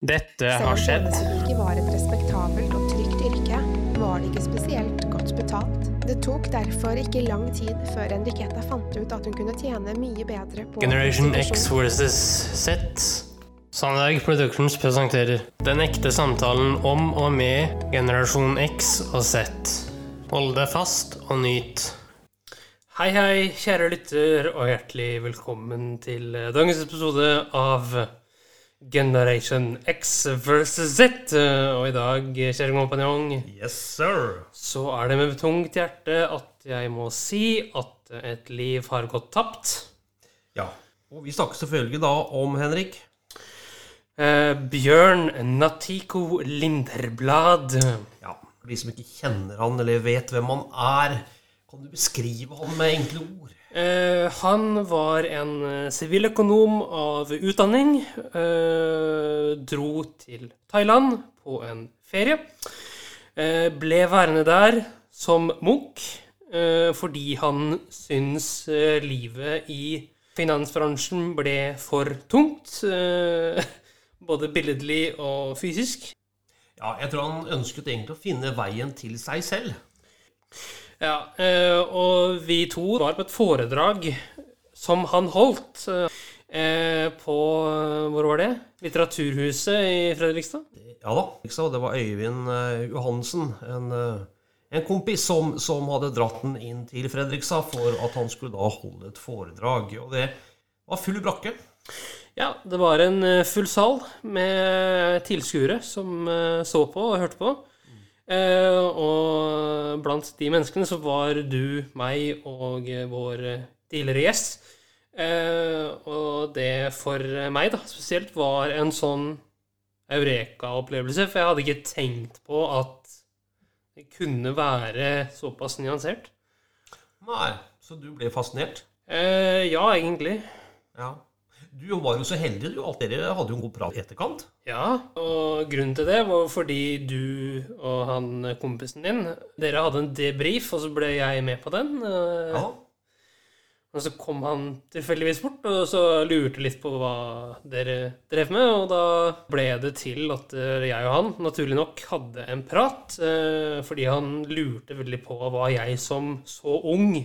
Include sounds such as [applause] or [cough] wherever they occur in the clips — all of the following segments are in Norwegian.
Dette har skjedd. Selv om det ikke var et respektabelt og trygt yrke, var det ikke spesielt godt betalt. Det tok derfor ikke lang tid før Enriqueta fant ut at hun kunne tjene mye bedre på Generation X versus Z. Sandberg Productions presenterer Den ekte samtalen om og med generasjon X og Z. Hold deg fast og nyt. Hei, hei, kjære lytter, og hjertelig velkommen til dagens episode av Generation X versus Z. Eh, Og i dag, kjære kompanjong, Yes, sir. så er det med tungt hjerte at jeg må si at et liv har gått tapt. Ja. Og vi snakker selvfølgelig da om Henrik. Eh, Bjørn Natiko Linderblad. Ja, For de som ikke kjenner han eller vet hvem han er, kan du beskrive han med enkle ord? Eh, han var en eh, siviløkonom av utdanning. Eh, dro til Thailand på en ferie. Eh, ble værende der som munk eh, fordi han syns eh, livet i finansbransjen ble for tungt. [laughs] Både billedlig og fysisk. Ja, jeg tror han ønsket egentlig å finne veien til seg selv. Ja, eh, og vi to var på et foredrag som han holdt eh, på Hvor var det? Litteraturhuset i Fredrikstad? Ja da, det var Øyvind eh, Johansen, en, eh, en kompis som, som hadde dratt den inn til Fredrikstad for at han skulle da holde et foredrag. Og det var full brakke. Ja, det var en eh, full sal med tilskuere som eh, så på og hørte på. Eh, og blant de menneskene så var du, meg og vår tidligere gjest. Eh, og det for meg, da, spesielt, var en sånn eureka-opplevelse. For jeg hadde ikke tenkt på at det kunne være såpass nyansert. Nei, så du ble fascinert? Eh, ja, egentlig. Ja. Du var jo så heldig, du. Alt dere hadde jo en god prat i etterkant. Ja, og grunnen til det var fordi du og han kompisen din Dere hadde en debrief, og så ble jeg med på den. eh, Ja. Og så kom han tilfeldigvis bort og så lurte litt på hva dere drev med. Og da ble det til at eh, jeg og han naturlig nok hadde en prat. eh, Fordi han lurte veldig på hva jeg som så ung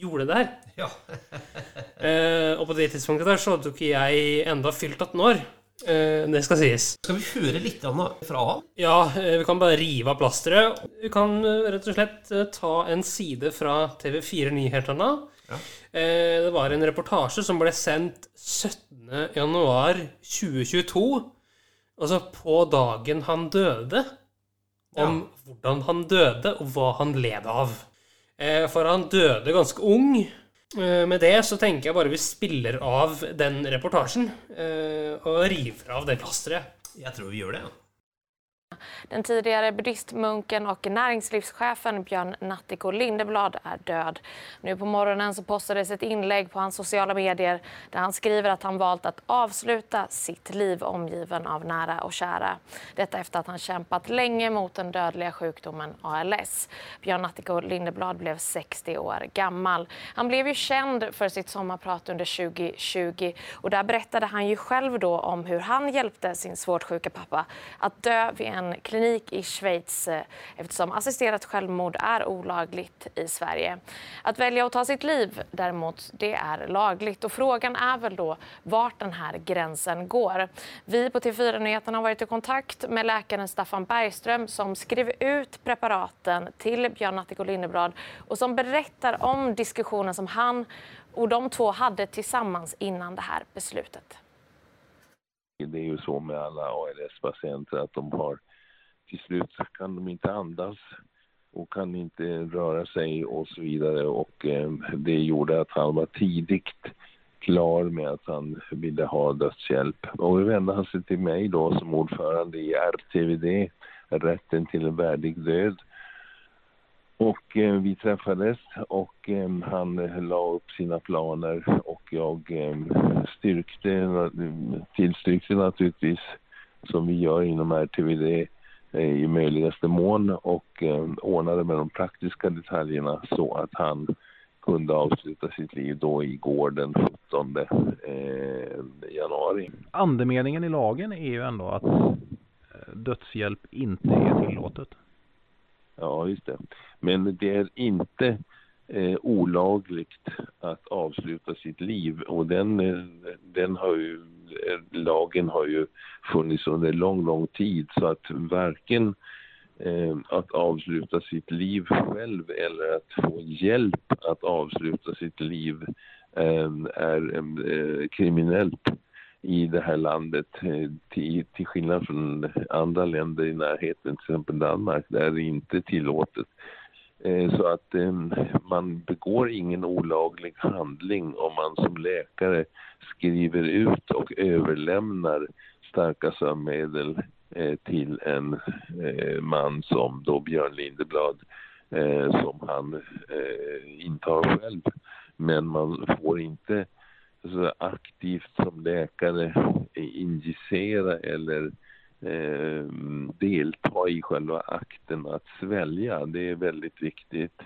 gjorde der. ja. [laughs] Eh, Og på det tidspunktet der så hadde jo ikke jeg enda fylt 18 år. Eh, Det skal sies. Skal vi høre litt fra han? Ja, eh, vi kan bare rive av plasteret. Vi kan eh, rett og slett eh, ta en side fra TV4 Nyhetene. Ja. Eh, Det var en reportasje som ble sendt 17. januar 2022. Altså på dagen han døde. Om hvordan han døde, og hva han led av. Eh, For han døde ganske ung. Eh, Med det så tenker jeg bare vi spiller av den reportasjen. eh, Og river av det plasteret. Jeg tror vi gjør det. ja. Den tidigare buddhistmunken och näringslivschefen Björn Nattiko Lindeblad är död. Nu på morgonen så postades ett inlägg på hans sociala medier där han skriver att han valt att avsluta sitt liv omgiven av nära och kära. Detta efter att han kämpat länge mot den dödliga sjukdomen ALS. Björn Nattiko Lindeblad blev 60 år gammal. Han blev ju känd för sitt sommarprat under 2020 och där berättade han ju själv då om hur han hjälpte sin svårt sjuka pappa att dö vid en klinik i Schweiz eh, eftersom assisterat självmord är olagligt i Sverige. Att välja att ta sitt liv däremot, det är lagligt och frågan är väl då vart den här gränsen går. Vi på TV4 Nyheterna har varit i kontakt med läkaren Staffan Bergström som skrev ut preparaten till Björn Nattiko Lindeblad och som berättar om diskussionen som han och de två hade tillsammans innan det här beslutet. Det är ju så med alla ALS-patienter att de har till slut kan de inte andas och kan inte röra sig och så vidare och eh, det gjorde att han var tidigt klar med att han ville ha dödshjälp. Och då vände han sig till mig då som ordförande i RTVD, Rätten till en värdig död. Och eh, vi träffades och eh, han eh, la upp sina planer och jag eh, styrkte, tillstyrkte naturligtvis som vi gör inom RTVD i möjligaste mån och eh, ordnade med de praktiska detaljerna så att han kunde avsluta sitt liv då igår den 17 eh, januari. Andemeningen i lagen är ju ändå att eh, dödshjälp inte är tillåtet. Ja, just det. Men det är inte eh, olagligt att avsluta sitt liv och den, eh, den har ju, eh, lagen har ju funnits under lång, lång tid så att varken eh, att avsluta sitt liv själv eller att få hjälp att avsluta sitt liv eh, är eh, kriminellt i det här landet eh, till, till skillnad från andra länder i närheten, till exempel Danmark, där är det inte tillåtet. Eh, Så att eh, man begår ingen olaglig handling om man som läkare skriver ut och överlämnar starka sömnmedel eh, till en eh, man som då Björn Lindeblad som han intar själv. Men man får inte aktivt som läkare injicera eller eh, delta i själva akten att svälja. Det är väldigt viktigt.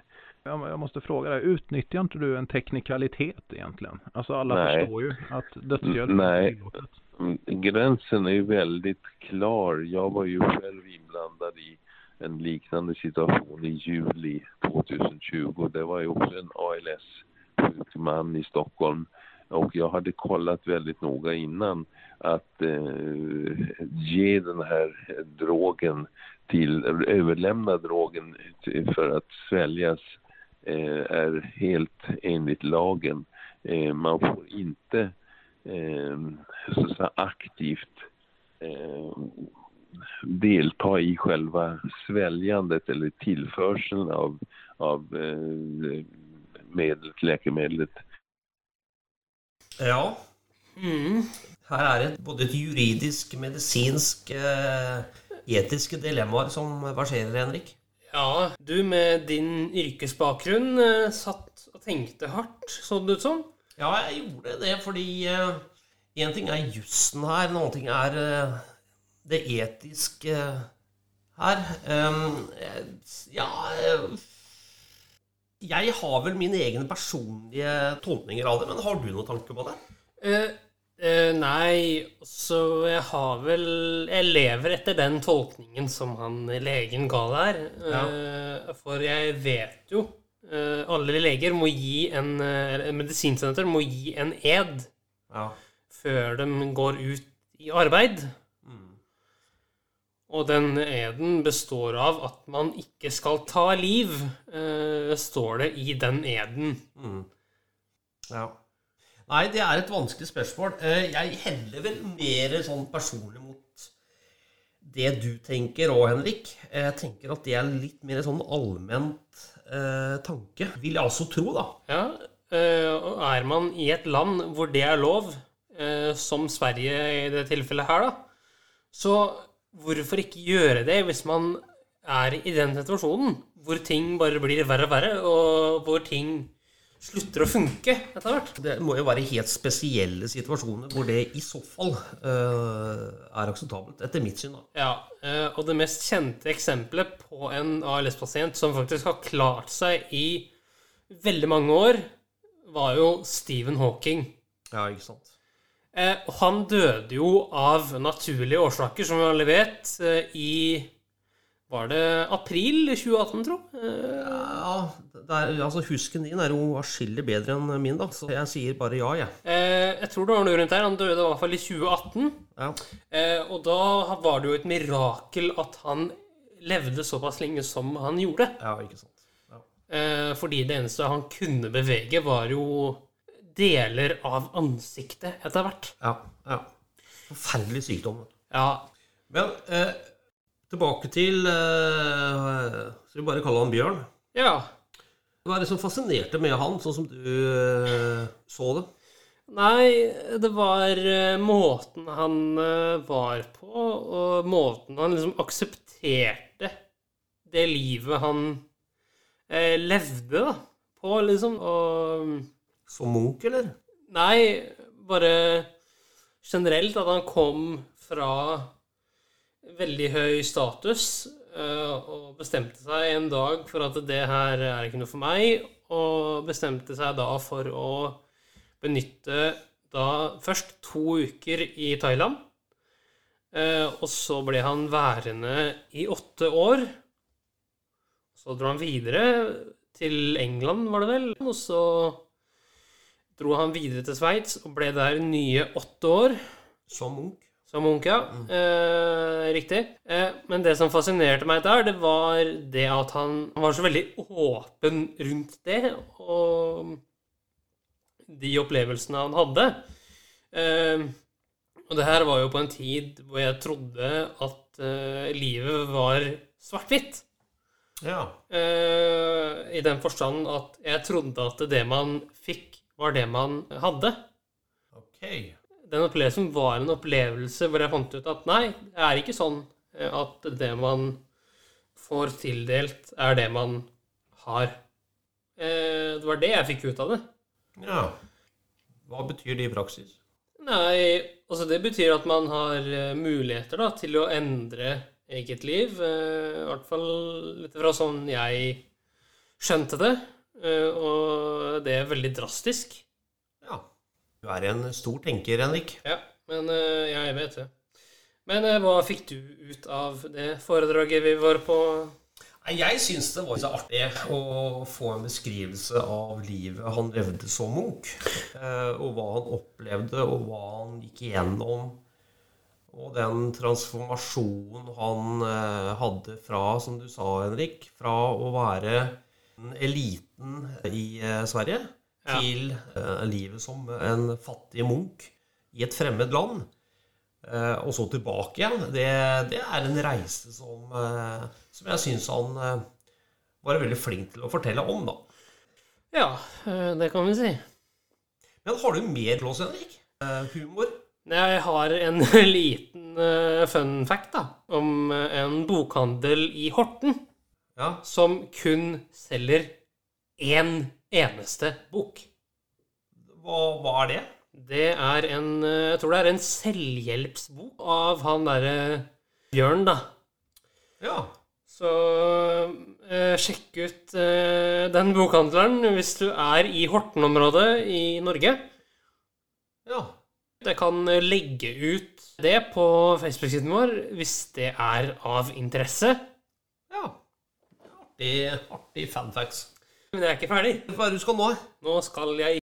Jag måste fråga dig, utnyttjar inte du en teknikalitet egentligen? Alltså alla Nej. förstår ju att dödshjälp Nej. är tillåtet. Mm, Gränsen är ju väldigt klar. Jag var ju själv inblandad i en liknande situation i juli 2020. Det var ju också en ALS-sjuk man i Stockholm. Och jag hade kollat väldigt noga innan att eh, ge den här drogen till, överlämna drogen för att sväljas eh, är helt enligt lagen. Eh, man får inte eh, så säga, aktivt eh, delta i själva sväljandet eller tillförseln av, av eh, medlet, läkemedlet. Ja, Mm. her er det både et juridisk, medisinsk, eh, etiske dilemmaer som verserer, Henrik. Ja, du med din yrkesbakgrunn eh, satt og tenkte hardt, så det ut som. Ja, jeg gjorde det fordi én ting er jussen her, en annen ting er eh, det etiske her. Um, eh, ja eh, Jeg har vel mine egne personlige tolkninger av det, men har du noen tanker på det? Uh, uh, nei, så jeg har vel Jeg lever etter den tolkningen som han legen ga der. Eh, for jeg vet jo Alle leger må gi en eller må gi en ed Ja. før de går ut i arbeid. Og den eden består av at man ikke skal ta liv, eh, står det i den eden. Ja. Nei, det er et vanskelig spørsmål. Eh, Jeg heller vel mer sånn personlig mot det du tenker òg, Henrik. Jeg tenker at det er litt mer sånn allment eh, tanke. Vil jeg også tro, da. Ja, eh, og er man i et land hvor det er lov, eh, som Sverige i det tilfellet her, da, så hvorfor ikke gjøre det hvis man er i den situasjonen hvor ting bare blir verre og verre, og hvor ting slutter å funke etter hvert? Det må jo være helt spesielle situasjoner hvor det i så fall uh, er akseptabelt, etter mitt syn. da. Ja, uh, og det mest kjente eksempelet på en ALS-pasient som faktisk har klart seg i veldig mange år, var jo Stephen Hawking. Ja, ikke sant? Eh, han døde jo av naturlige årsaker, som vi alle vet, eh, i Var det april 2018, tro? Eh, Ja, er, altså Husken din er jo atskillig bedre enn min, da, så jeg sier bare ja, jeg. eh, jeg tror det var noe rundt der. Han døde i hvert fall i 2018. Ja. Eh, og da var det jo et mirakel at han levde såpass lenge som han gjorde. ja, ikke sant. Ja. Eh, fordi det eneste han kunne bevege, var jo deler av ansiktet etter hvert. Ja, ja. Forferdelig sykdom. Ja, Men eh, tilbake til eh, Skal vi bare kalle han Bjørn? ja. Hva er det som fascinerte med han, sånn som du eh, så det? Nei, det var eh, måten han eh, var på, og måten han liksom aksepterte det livet han eh, levde, da, på, liksom. Og Som Munch, eller? Nei, bare generelt at han kom fra veldig høy status eh, og bestemte seg en dag for at det her er ikke noe for meg, og bestemte seg da for å benytte da først to uker i Thailand. Eh, og så ble han værende i åtte år. Så dro han videre til England, var det vel. Og så dro han videre til Sveits og ble der nye åtte år. Som munk. Som Munch, ja. Eh, riktig. Eh, men det som fascinerte meg der, det var det at han var så veldig åpen rundt det, og de opplevelsene han hadde. Eh, og det her var jo på en tid hvor jeg trodde at eh, livet var svart-hvitt. Ja. Eh, I den forstand at jeg trodde at det man fikk, var det man hadde. Ok. Den opplevelsen var en opplevelse hvor jeg fant ut at nei, det er ikke sånn eh, at det man får tildelt, er det man har. Eh, Det var det jeg fikk ut av det. Ja. Hva betyr det i praksis? Nei, altså det betyr at man har eh, muligheter da, til å endre eget liv. I hvert fall litt fra sånn jeg skjønte det. Eh, Og det er veldig drastisk. Ja. Du er en stor tenker, Henrik. Ja, men eh, jeg vet det. Men eh, hva fikk du ut av det foredraget vi var på? Jeg syns det var så artig å få en beskrivelse av livet han levde som eh, Og hva han opplevde, og hva han gikk igjennom. Og den transformasjonen han hadde fra, som du sa, Henrik, fra å være eliten i eh, Sverige til eh, livet som en fattig munk i et fremmed land. Eh, og så tilbake igjen. Det, det er en reise som, som jeg syns han var veldig flink til å fortelle om, da. Ja, det kan vi si. Men har du mer til oss, Henrik? Humor? Jeg har en [laughs] liten fun fact da, om en bokhandel i Horten Ja. som kun selger én eneste bok. Hva, hva er det? Det er en Jeg tror det er en selvhjelpsbok av han derre Bjørn, da. Ja. Så eh, sjekk ut eh, den bokhandleren hvis du er i Horten-området i Norge. Ja. Jeg kan legge ut det på Facebook-siden vår hvis det er av interesse. ja. Artig, artig fanfacts. Men jeg er ikke ferdig. Hva er det du skal nå? Nå skal jeg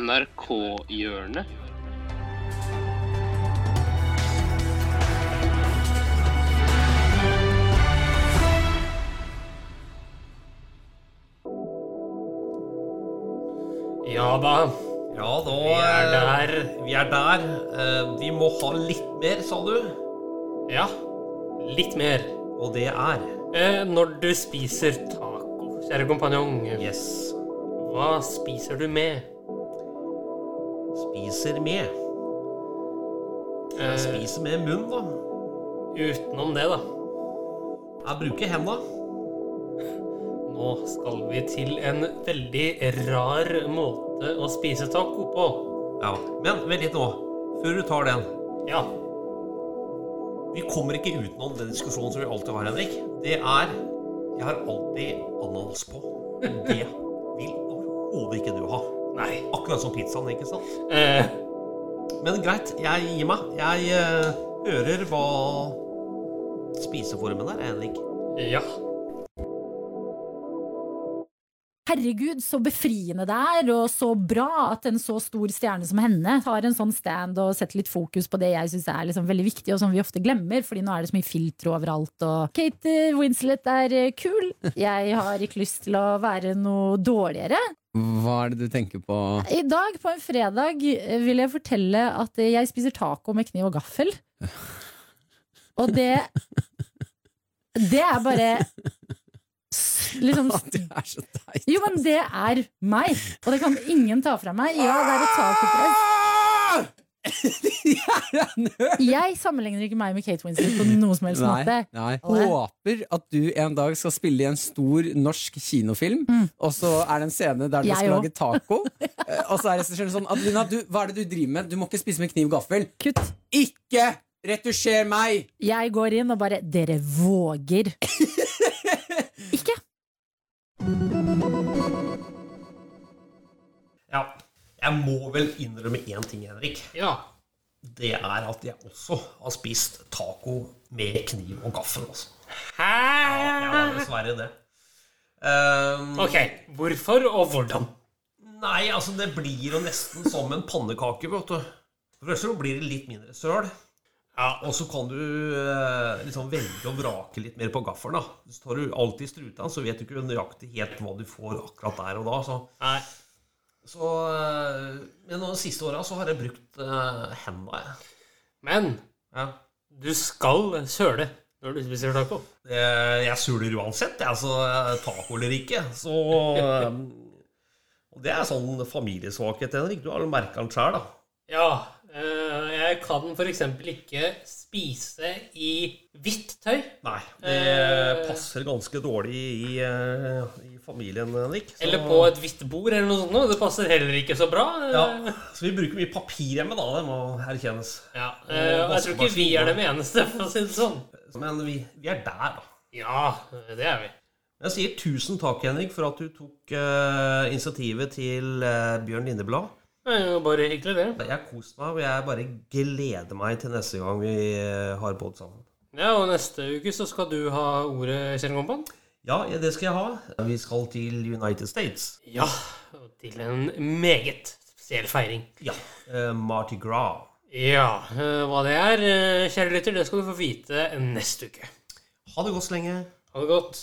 NRK-hjørnet. Ja da, Ja, da vi er der. Vi er der. Eh, vi må ha litt mer, sa du. Ja, litt mer. Og det er Eh, når du spiser taco, kjære kompanjong, Yes. hva spiser du med? Spiser med. Jeg Eh, spiser med munn, da. utenom det, da. Jeg bruker henda. Nå skal vi til en veldig rar måte å spise taco på. Ja. Men vent litt nå. Før du tar den. Ja. Vi kommer ikke utenom den diskusjonen som vi alltid har, Henrik. Det er Jeg har alltid ananas på. Det vil overhodet ikke du ha. Nei. Akkurat som pizzaen, ikke sant? Eh, Men greit, jeg gir meg. Jeg uh, hører hva spiseformen er, Henrik. ja. Herregud, så befriende det er, og så bra at en så stor stjerne som henne tar en sånn stand og setter litt fokus på det jeg syns er liksom veldig viktig, og som vi ofte glemmer, fordi nå er det så mye filtre overalt, og Kate Winslet er eh, kul. Jeg har ikke lyst til å være noe dårligere. Hva er det du tenker på? I dag, på en fredag, eh, vil jeg fortelle at eh, jeg spiser taco med kniv og gaffel. Og det Det er bare Liksom [laughs] Det er så teit. Jo, men det er meg, og det kan ingen ta fra meg. Ja, det er et tacopress. [laughs] Jeg sammenligner ikke meg med Kate Winslet på noen som helst Nei, måte. nei. Håper at du en dag skal spille i en stor norsk kinofilm, og så er det en scene der du Mm. Jeg skal også. lage taco. [laughs] eh, og så er regissøren sånn Adelina, du, hva er det du driver med? Du må ikke spise med kniv og gaffel. Kutt. Ikke retusjer meg! Jeg går inn og bare Dere våger. Ja. Jeg må vel innrømme én ting, Henrik. Ja. Det er at jeg også har spist taco med kniv og gaffel. Altså. Hæ? Ja, dessverre det. Um, Ok, hvorfor og hvordan? Nei, altså det blir jo nesten som en pannekake, vet du. For det blir det litt mindre søl. Ja. Og så kan du eh, liksom velge å vrake litt mer på gaffelen. da. Så tar du alltid struta, så vet du ikke nøyaktig helt hva du får akkurat der og da. Så, Nei. så eh, Men de siste åra så har jeg brukt uh, henda, jeg. Men Ja. du skal søle når du spiser taco. Jeg suler uansett, jeg. Altså, taco eller ikke. Så [laughs] eh, Og det er sånn familiesvakhet, Henrik. Du har jo merka den sjøl, da. Ja. Eh, kan f.eks. ikke spise i hvitt tøy. Nei, det Eh. passer ganske dårlig i, eh, i familien, Henrik. Så- Eller på et hvitt bord eller noe sånt. Det passer heller ikke så bra. eh. Ja, så vi bruker mye papir hjemme, da. Det må erkjennes. Ja, eh, jeg tror ikke vi er de eneste, for å si det sånn. Men vi, vi er der, da. Ja, det er vi. Jeg sier tusen takk, Henrik, for at du tok uh, initiativet til uh, Bjørn Lindeblad. Det er jo bare hyggelig, det. Jeg har kost meg, og jeg bare gleder meg til neste gang vi eh, har pod sammen. Ja, Og neste uke så skal du ha ordet, Kjell Kompan. Ja, det skal jeg ha. Vi skal til United States. Ja, og til en meget spesiell feiring. Ja. Uh, Marty Gras. Ja, uh, hva det er, uh, kjære lytter, det skal du få vite neste uke. Ha det godt så lenge. Ha det godt.